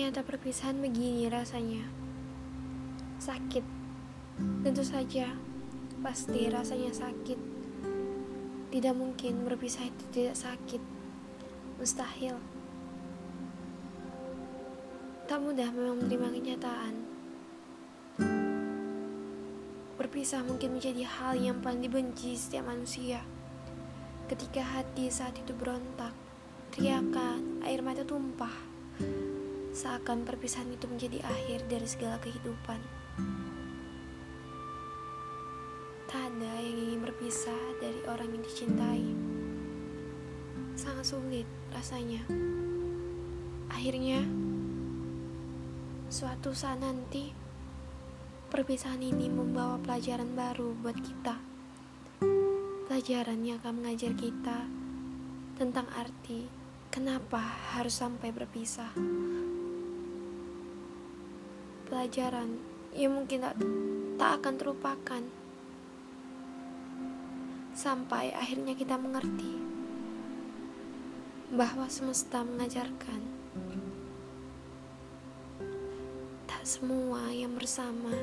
Ternyata perpisahan begini rasanya. Sakit. Tentu saja, pasti rasanya sakit. Tidak mungkin berpisah itu tidak sakit. Mustahil. Tak mudah memang menerima kenyataan. Berpisah mungkin menjadi hal yang paling dibenci setiap manusia. Ketika hati saat itu berontak, teriakan, air mata tumpah. Seakan perpisahan itu menjadi akhir dari segala kehidupan. Tak ada yang ingin berpisah dari orang yang dicintai. Sangat sulit rasanya. Akhirnya, suatu saat nanti, perpisahan ini membawa pelajaran baru buat kita. Pelajaran yang akan mengajar kita tentang arti kenapa harus sampai berpisah. Pelajaran yang mungkin tak, tak akan terlupakan. Sampai akhirnya kita mengerti bahwa semesta mengajarkan. Tak semua yang bersama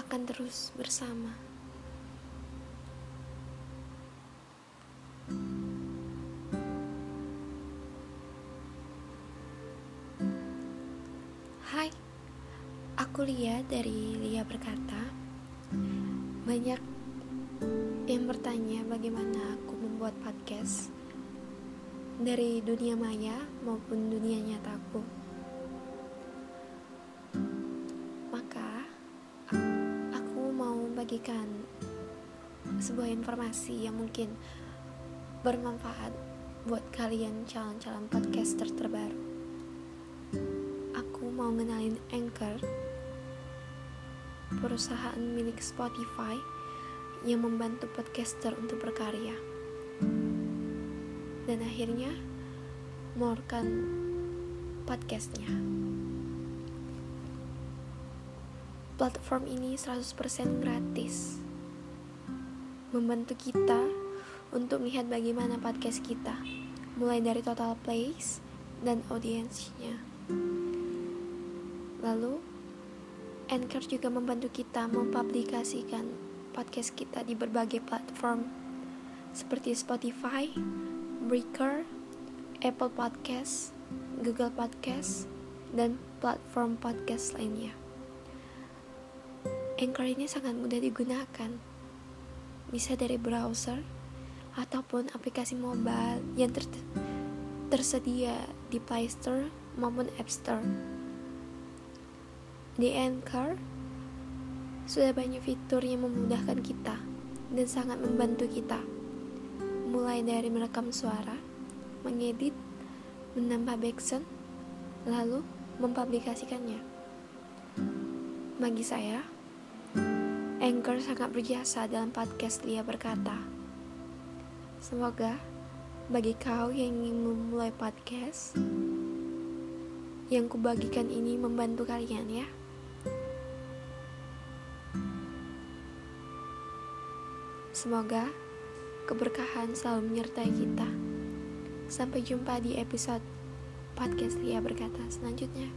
akan terus bersama. Hai, aku Lia dari Lia Berkata. Banyak yang bertanya bagaimana aku membuat podcast dari dunia maya maupun dunia nyataku. Maka aku mau bagikan sebuah informasi yang mungkin bermanfaat buat kalian calon-calon podcaster terbaru. Aku mau ngenalin Anchor, perusahaan milik Spotify yang membantu podcaster untuk berkarya. Dan akhirnya mengeluarkan podcastnya. Platform ini 100% gratis. Membantu kita untuk melihat bagaimana podcast kita, mulai dari total plays dan audiensnya. Lalu, Anchor juga membantu kita mempublikasikan podcast kita di berbagai platform seperti Spotify, Breaker, Apple Podcast, Google Podcast, dan platform podcast lainnya. Anchor ini sangat mudah digunakan. Bisa dari browser ataupun aplikasi mobile yang ter tersedia di Play Store maupun App Store. Di Anchor, sudah banyak fitur yang memudahkan kita dan sangat membantu kita. Mulai dari merekam suara, mengedit, menambah background, lalu mempublikasikannya. Bagi saya, Anchor sangat berjasa dalam podcast Lia berkata. Semoga bagi kau yang ingin memulai podcast, yang kubagikan ini membantu kalian ya. Semoga keberkahan selalu menyertai kita. Sampai jumpa di episode podcast Lia berkata selanjutnya.